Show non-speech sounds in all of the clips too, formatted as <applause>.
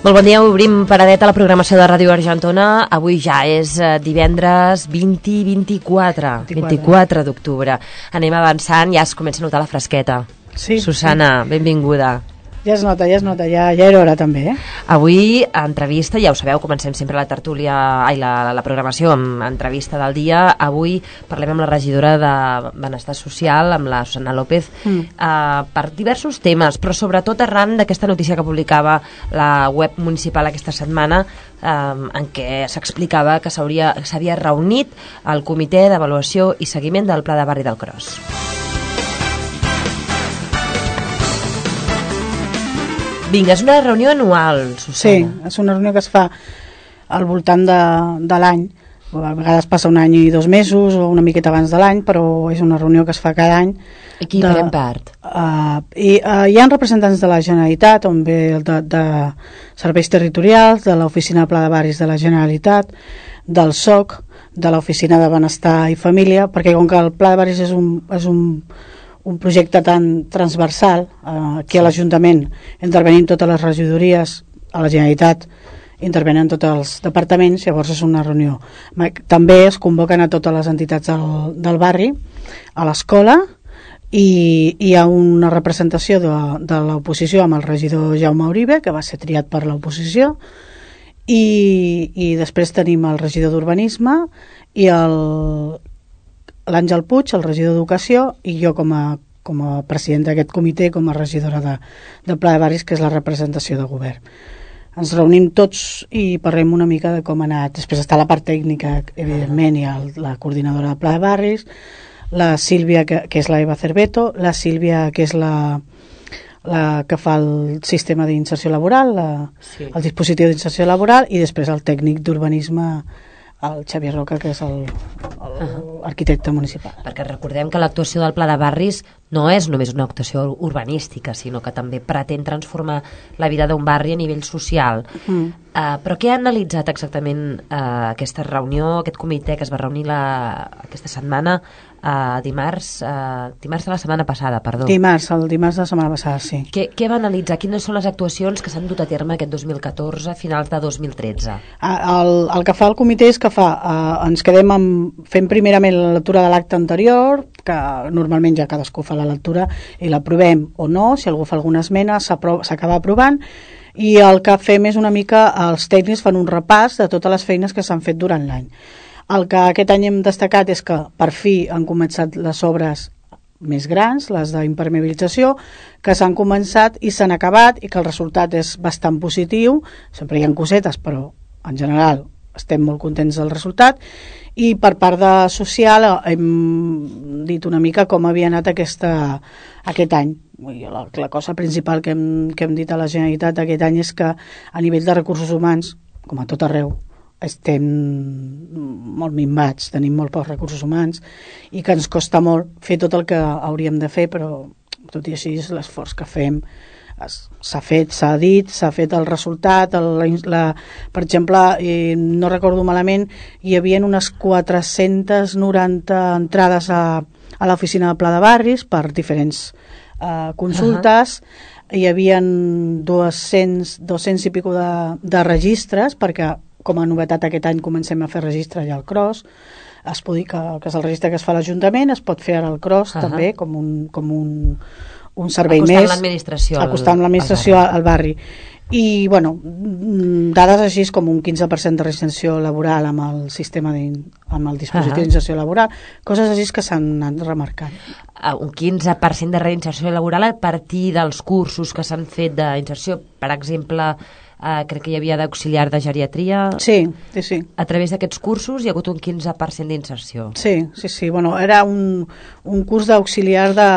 Molt bon dia, obrim paradeta a la programació de Ràdio Argentona. Avui ja és eh, divendres 20-24, 24 d'octubre. Anem avançant, ja es comença a notar la fresqueta. Sí, Susana, benvinguda. Ja es nota, ja es nota, ja, ja era hora també, eh? Avui, entrevista, ja ho sabeu, comencem sempre la tertúlia, ai, la, la programació amb entrevista del dia. Avui parlem amb la regidora de Benestar Social, amb la Susana López, mm. uh, per diversos temes, però sobretot arran d'aquesta notícia que publicava la web municipal aquesta setmana, um, en què s'explicava que s'havia reunit el comitè d'avaluació i seguiment del Pla de Barri del Cros. Vinga, és una reunió anual, Susana. Sí, és una reunió que es fa al voltant de, de l'any. A vegades passa un any i dos mesos o una miqueta abans de l'any, però és una reunió que es fa cada any. I qui de, pren part? Uh, i, uh, hi ha representants de la Generalitat, on ve el de, de serveis territorials, de l'Oficina de Pla de Barris de la Generalitat, del SOC, de l'Oficina de Benestar i Família, perquè com que el Pla de Barris és un, és un un projecte tan transversal, eh, a l'Ajuntament intervenim totes les regidories, a la Generalitat intervenen tots els departaments, llavors és una reunió. També es convoquen a totes les entitats del, del barri, a l'escola, i hi ha una representació de, de l'oposició amb el regidor Jaume Uribe, que va ser triat per l'oposició, i, i després tenim el regidor d'Urbanisme i el, l'Àngel Puig, el regidor d'Educació, i jo com a, com a president d'aquest comitè, com a regidora de, de Pla de Barris, que és la representació de govern. Ens reunim tots i parlem una mica de com ha anat. Després està la part tècnica, evidentment, i el, la coordinadora de Pla de Barris, la Sílvia, que, que és la Eva Cerveto, la Sílvia, que és la, la que fa el sistema d'inserció laboral, la, sí. el dispositiu d'inserció laboral, i després el tècnic d'urbanisme el Xavier Roca, que és el, el uh -huh. arquitecte municipal. Perquè recordem que l'actuació del Pla de Barris no és només una actuació urbanística, sinó que també pretén transformar la vida d'un barri a nivell social. Mm. Uh, però què ha analitzat exactament uh, aquesta reunió, aquest comitè que es va reunir la, aquesta setmana uh, dimarts, uh, dimarts de la setmana passada, perdó. Dimarts, el dimarts de la setmana passada, sí. Què, què va analitzar? Quines són les actuacions que s'han dut a terme aquest 2014, finals de 2013? El, el que fa el comitè és que fa, uh, ens quedem amb, fent primerament la lectura de l'acte anterior, que normalment ja cadascú fa la lectura i l'aprovem o no, si algú fa alguna esmena s'acaba aprovant, i el que fem és una mica, els tècnics fan un repàs de totes les feines que s'han fet durant l'any. El que aquest any hem destacat és que per fi han començat les obres més grans, les d'impermeabilització, que s'han començat i s'han acabat i que el resultat és bastant positiu. Sempre hi ha cosetes, però en general estem molt contents del resultat. I per part de social hem dit una mica com havia anat aquesta, aquest any. La, la cosa principal que hem, que hem dit a la Generalitat aquest any és que a nivell de recursos humans, com a tot arreu, estem molt minvats, tenim molt pocs recursos humans i que ens costa molt fer tot el que hauríem de fer, però tot i així l'esforç que fem s'ha fet, s'ha dit, s'ha fet el resultat, el, la, per exemple, eh, no recordo malament, hi havia unes 490 entrades a, a l'oficina de Pla de Barris per diferents eh, consultes, uh -huh. hi havia 200, 200 i pico de, de registres, perquè com a novetat aquest any comencem a fer registre ja al CROSS, es pot dir que, que és el registre que es fa a l'Ajuntament, es pot fer ara al CROSS uh -huh. també com un, com un, un servei acostant més l'administració acostant l'administració al, al barri. I bueno, dades així com un 15% de reinserció laboral amb el sistema de, amb el dispositiu uh -huh. d'inserció laboral coses així que s'han anat remarcant. Uh, un 15% de reinserció laboral a partir dels cursos que s'han fet d'inserció per exemple eh, crec que hi havia d'auxiliar de geriatria. Sí, sí, sí. A través d'aquests cursos hi ha hagut un 15% d'inserció. Sí, sí, sí. Bueno, era un, un curs d'auxiliar de,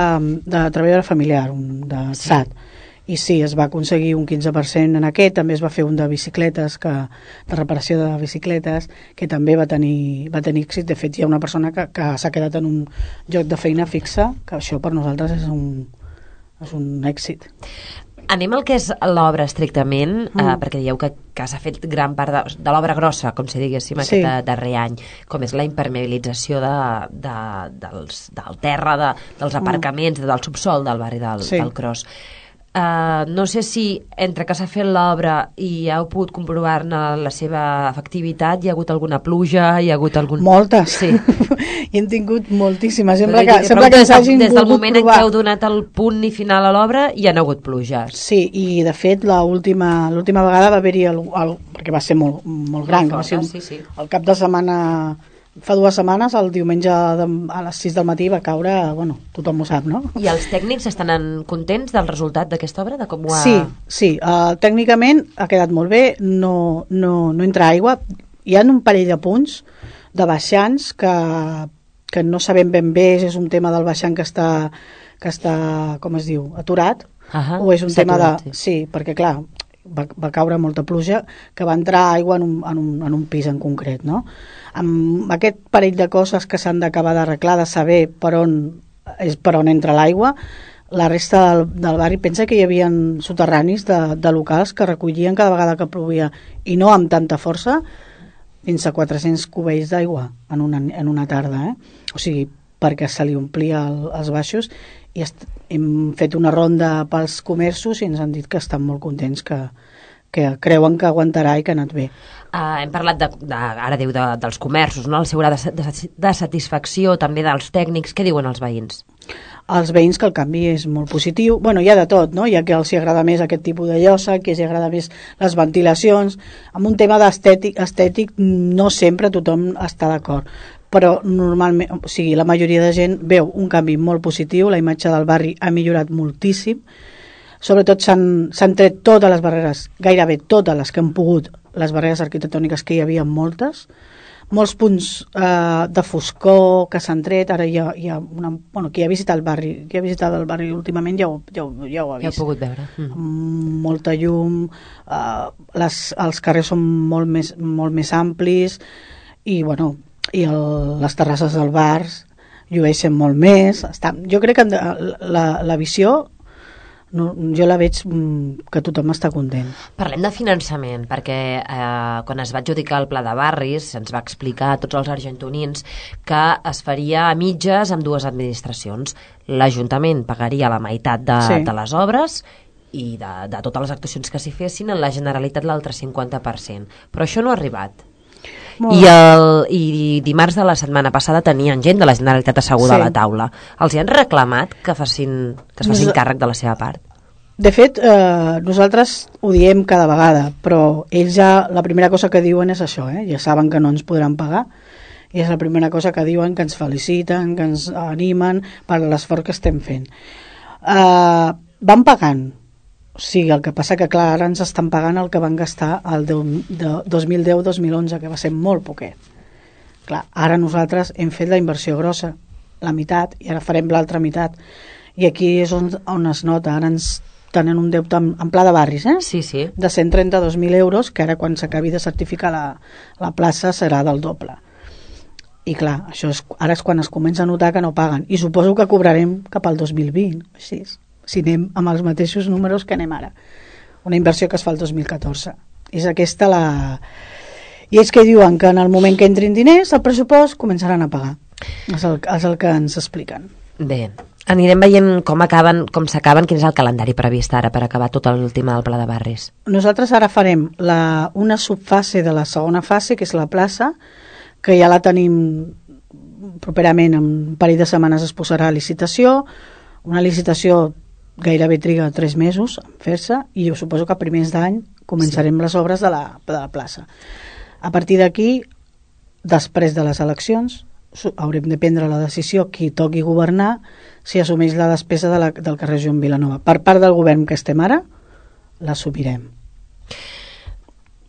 de treballadora familiar, un, de sí. SAT. I sí, es va aconseguir un 15% en aquest, també es va fer un de bicicletes, que, de reparació de bicicletes, que també va tenir, va tenir èxit. De fet, hi ha una persona que, que s'ha quedat en un lloc de feina fixa, que això per nosaltres és un, és un èxit. Anem al que és l'obra estrictament, eh, mm. eh, perquè dieu que, que s'ha fet gran part de, de l'obra grossa, com si diguéssim, sí. aquest darrer any, com és la impermeabilització de, de, dels, del terra, de, dels mm. aparcaments, mm. del subsol del barri del, sí. del Cros. Uh, no sé si entre que s'ha fet l'obra i heu pogut comprovar-ne la seva efectivitat, hi ha hagut alguna pluja, hi ha hagut algun... Moltes. Sí. <laughs> I hem tingut moltíssimes. Sembla que, sembla que des, ens hagin des del moment provar. en què heu donat el punt i final a l'obra hi han hagut pluges. Sí, i de fet l'última vegada va haver-hi el, el, perquè va ser molt, molt gran, que va ser un, sí, sí. el cap de setmana fa dues setmanes, el diumenge de, a les 6 del matí va caure, bueno, tothom ho sap, no? I els tècnics estan en contents del resultat d'aquesta obra, de com ho ha... Sí, sí, uh, tècnicament ha quedat molt bé, no, no, no entra aigua, hi ha un parell de punts de baixants que, que no sabem ben bé si és un tema del baixant que està, que està com es diu, aturat, Ahà, o és un tema de... Sí. sí, perquè clar, va, va caure molta pluja que va entrar aigua en un, en un, en un pis en concret, no? Amb aquest parell de coses que s'han d'acabar d'arreglar, de saber per on, és per on entra l'aigua, la resta del, del barri pensa que hi havia soterranis de, de locals que recollien cada vegada que plovia i no amb tanta força fins a 400 cubells d'aigua en, una, en una tarda eh? o sigui, perquè se li omplia el, els baixos i hem fet una ronda pels comerços i ens han dit que estan molt contents que, que creuen que aguantarà i que ha anat bé Uh, hem parlat, de, de, ara diu, de, dels comerços, no? el seu grau de, de, de satisfacció, també dels tècnics. Què diuen els veïns? als veïns que el canvi és molt positiu. bueno, hi ha de tot, no? Hi ha que els hi agrada més aquest tipus de llosa, que els hi agrada més les ventilacions. Amb un tema d'estètic estètic no sempre tothom està d'acord però normalment, o sigui, la majoria de gent veu un canvi molt positiu, la imatge del barri ha millorat moltíssim, sobretot s'han tret totes les barreres, gairebé totes les que han pogut, les barreres arquitectòniques que hi havia moltes, molts punts eh, de foscor que s'han tret, ara hi ha, hi ha una, bueno, qui ha visitat el barri, qui ha visitat el barri últimament ja ho, ja ho, ja ho ha Ja vist. heu pogut veure. Mm, molta llum, eh, les, els carrers són molt més, molt més amplis i, bueno, i el, les terrasses del bars llueixen molt més. Està, jo crec que la, la, visió no, jo la veig mm, que tothom està content. Parlem de finançament, perquè eh, quan es va adjudicar el pla de barris se'ns va explicar a tots els argentonins que es faria a mitges amb dues administracions. L'Ajuntament pagaria la meitat de, Sí. de les obres i de, de totes les actuacions que s'hi fessin en la Generalitat l'altre 50%. Però això no ha arribat. I, el, I dimarts de la setmana passada tenien gent de la Generalitat asseguda Sí. a la taula. Els hi han reclamat que, facin, que es facin Nos- càrrec de la seva part. De fet, eh, nosaltres ho diem cada vegada, però ells ja, la primera cosa que diuen és això, eh? ja saben que no ens podran pagar, i és la primera cosa que diuen, que ens feliciten, que ens animen per l'esforç que estem fent. Eh, van pagant, o sigui, el que passa que, clar, ara ens estan pagant el que van gastar el de- de 2010-2011, que va ser molt poquet. Clar, ara nosaltres hem fet la inversió grossa, la meitat, i ara farem l'altra meitat. I aquí és on, on es nota, ara ens tenen un deute en, en pla de barris, eh? Sí, sí. de 132.000 euros, que ara quan s'acabi de certificar la, la plaça serà del doble. I clar, això és, ara és quan es comença a notar que no paguen. I suposo que cobrarem cap al 2020, així, si anem amb els mateixos números que anem ara. Una inversió que es fa el 2014. És aquesta la... I és que diuen que en el moment que entrin diners, el pressupost començaran a pagar. És el, és el que ens expliquen. Bé, anirem veient com acaben, com s'acaben, quin és el calendari previst ara per acabar tot el tema del pla de barris. Nosaltres ara farem la, una subfase de la segona fase, que és la plaça, que ja la tenim properament, en un parell de setmanes es posarà a licitació, una licitació gairebé triga tres mesos en fer-se i jo suposo que a primers d'any començarem sí. les obres de la, de la plaça. A partir d'aquí, després de les eleccions, haurem de prendre la decisió qui toqui governar si assumeix la despesa de la, del carrer Joan Vilanova. Per part del govern que estem ara, l'assumirem.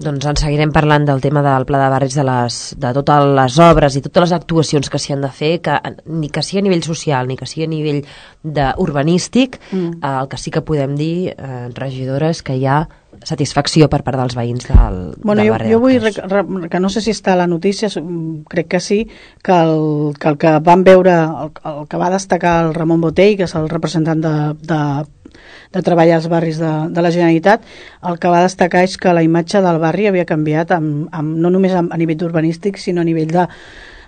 Doncs en seguirem parlant del tema del pla de barris, de, les, de totes les obres i totes les actuacions que s'hi han de fer, que ni que sigui a nivell social ni que sigui a nivell de urbanístic, Mm. eh, el que sí que podem dir, eh, regidora, és que hi ha satisfacció per part dels veïns del, Bueno, del jo, barri jo del vull, rec- que no sé si està a la notícia, mm, crec que sí, que el que, el que van veure, el, el que va destacar el Ramon Botell, que és el representant de, de, de treballar als barris de, de la Generalitat, el que va destacar és que la imatge del barri havia canviat amb, amb, no només a, a nivell urbanístic, sinó a nivell de,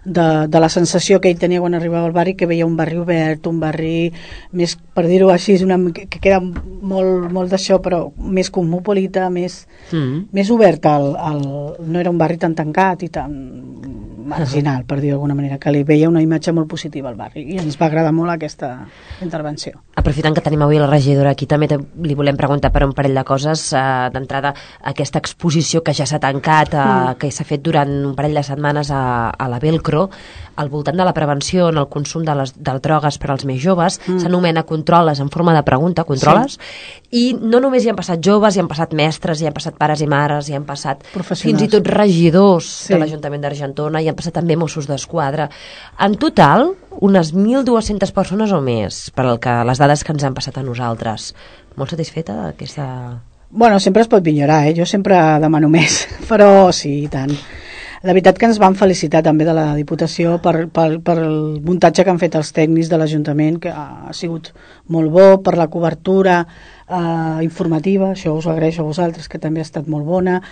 de, de la sensació que ell tenia quan arribava al barri, que veia un barri obert, un barri més, per dir-ho així, una, que queda molt, molt d'això, però més cosmopolita, més, mm. més obert. Al, al, no era un barri tan tancat i tan marginal, per dir d'alguna manera, que li veia una imatge molt positiva al barri i ens va agradar molt aquesta intervenció. Aprofitant que tenim avui la regidora aquí, també li volem preguntar per un parell de coses. Uh, D'entrada, aquesta exposició que ja s'ha tancat, uh, mm. que s'ha fet durant un parell de setmanes a, a la Velcro, al voltant de la prevenció en el consum de les de drogues per als més joves, mm. s'anomena Controles en forma de pregunta, Controles, sí. i no només hi han passat joves, hi han passat mestres, hi han passat pares i mares, hi han passat fins i tot regidors sí. de l'Ajuntament d'Argentona, hi han passat també Mossos d'Esquadra. En total, unes 1.200 persones o més, per al que, les dades que ens han passat a nosaltres. Molt satisfeta d'aquesta... Bueno, sempre es pot millorar, eh? Jo sempre demano més, <laughs> però sí, i tant. La veritat que ens van felicitar també de la Diputació per, per, per el muntatge que han fet els tècnics de l'Ajuntament, que ha sigut molt bo, per la cobertura eh, informativa, això us ho agraeixo a vosaltres, que també ha estat molt bona,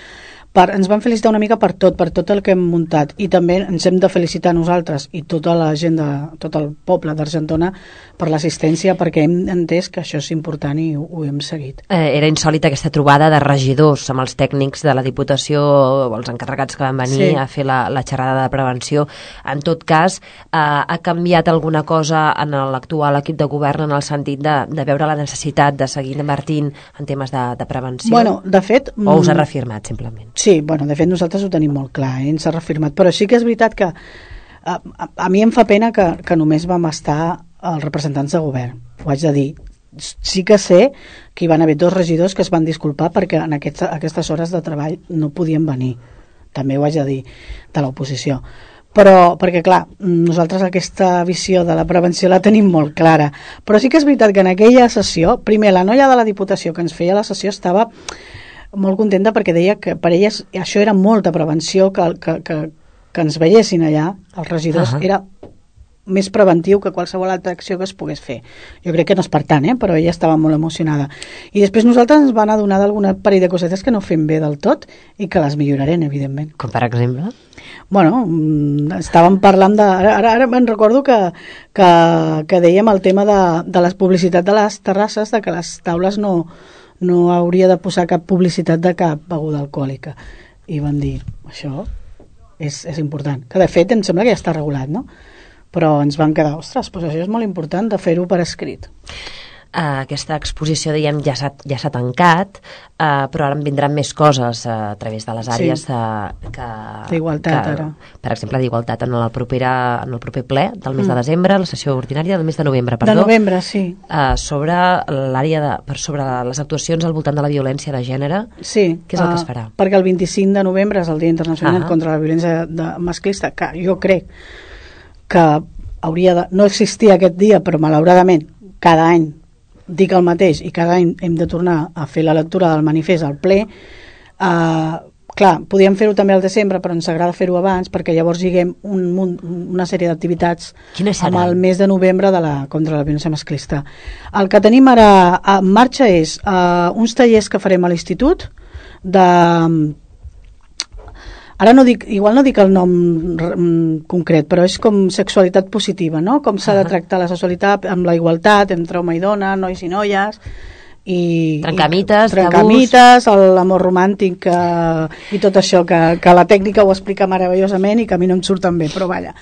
per, ens van felicitar una mica per tot, per tot el que hem muntat i també ens hem de felicitar nosaltres i tota la gent, de, tot el poble d'Argentona per l'assistència perquè hem entès que això és important i ho, ho hem seguit. Eh, era insòlita aquesta trobada de regidors amb els tècnics de la Diputació o els encarregats que van venir sí. a fer la, la xerrada de prevenció. En tot cas, eh, ha canviat alguna cosa en l'actual equip de govern en el sentit de, de veure la necessitat de seguir invertint en temes de, de prevenció? Bueno, de fet... O us ha mm, reafirmat, simplement? Sí, bueno, de fet nosaltres ho tenim molt clar, eh? ens ha reafirmat, però sí que és veritat que a, a, a mi em fa pena que, que només vam estar els representants de govern, ho haig de dir. Sí que sé que hi van haver dos regidors que es van disculpar perquè en aquest, aquestes hores de treball no podien venir, també ho haig de dir, de l'oposició. Però, perquè clar, nosaltres aquesta visió de la prevenció la tenim molt clara, però sí que és veritat que en aquella sessió, primer la noia de la Diputació que ens feia la sessió estava molt contenta perquè deia que per elles això era molta prevenció que, que, que, que ens veiessin allà, els regidors, uh -huh. era més preventiu que qualsevol altra acció que es pogués fer. Jo crec que no és per tant, eh? però ella estava molt emocionada. I després nosaltres ens van adonar d'alguna parell de cosetes que no fem bé del tot i que les millorarem, evidentment. Com per exemple? Bueno, mm, estàvem parlant de... Ara, ara, ara me'n recordo que, que, que dèiem el tema de, de la publicitat de les terrasses, de que les taules no, no hauria de posar cap publicitat de cap beguda alcohòlica. I van dir, això és, és important. Que de fet em sembla que ja està regulat, no? Però ens van quedar, ostres, doncs això és molt important de fer-ho per escrit eh, aquesta exposició, diguem, ja s'ha ja tancat, eh, però ara en vindran més coses eh, a través de les àrees sí. de, que... D'igualtat, ara. Per exemple, d'igualtat en, el propera, en el proper ple del mes mm. de desembre, la sessió ordinària del mes de novembre, perdó. De novembre, sí. Eh, sobre l'àrea de... Per sobre les actuacions al voltant de la violència de gènere. Sí. Què és el uh, que es farà? Perquè el 25 de novembre és el Dia Internacional ah. contra la Violència de masclista, que jo crec que hauria de no existir aquest dia, però malauradament cada any dic el mateix i cada any hem de tornar a fer la lectura del manifest al ple eh, clar, podíem fer-ho també al desembre però ens agrada fer-ho abans perquè llavors lliguem un, un, una sèrie d'activitats amb el mes de novembre de la, contra la violència masclista. El que tenim ara en marxa és uh, uns tallers que farem a l'institut de ara no dic, igual no dic el nom mm, concret, però és com sexualitat positiva, no? Com s'ha uh -huh. de tractar la sexualitat amb la igualtat entre home i dona, nois i noies, i, trencamites, i trencamites l'amor romàntic eh, i tot això que, que la tècnica ho explica meravellosament i que a mi no em surt tan bé però vaja,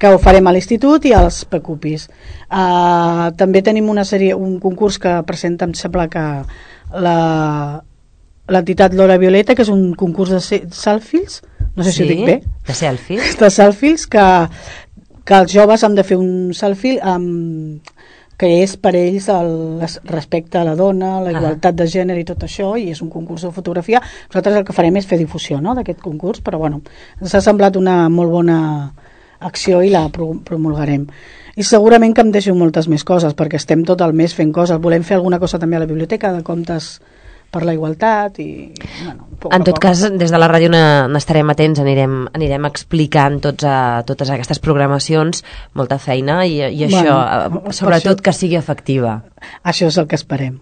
que ho farem a l'institut i als PECUPIs uh, també tenim una sèrie, un concurs que presenta em sembla que la l'entitat L'Hora Violeta que és un concurs de selfies no sé sí, si ho dic bé. De selfies. De selfies que, que els joves han de fer un selfie amb, que és per ells el respecte a la dona, la igualtat ah. de gènere i tot això, i és un concurs de fotografia. Nosaltres el que farem és fer difusió no, d'aquest concurs, però bueno, ens ha semblat una molt bona acció i la promulgarem. I segurament que em deixo moltes més coses, perquè estem tot el mes fent coses. Volem fer alguna cosa també a la biblioteca de contes per la igualtat i... Bueno, poc en tot poc. cas, des de la ràdio n'estarem atents, anirem, anirem explicant tots a, totes aquestes programacions, molta feina i, i això, bueno, sobretot això, que sigui efectiva. Això és el que esperem.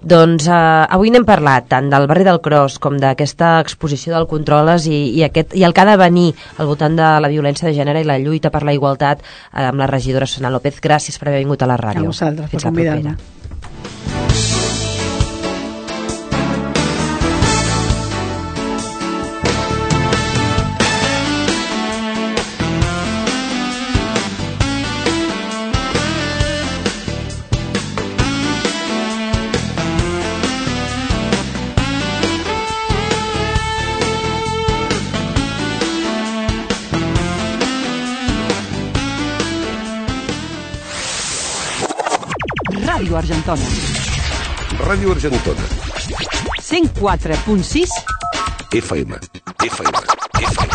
Doncs eh, avui n'hem parlat tant del barri del Cros com d'aquesta exposició del Controles i, i, aquest, i el que ha de venir al voltant de la violència de gènere i la lluita per la igualtat eh, amb la regidora Sona López. Gràcies per haver vingut a la ràdio. A vosaltres, Fins per convidar-me. Ràdio Argentona. Ràdio Argentona. 104.6 FM. FM. FM.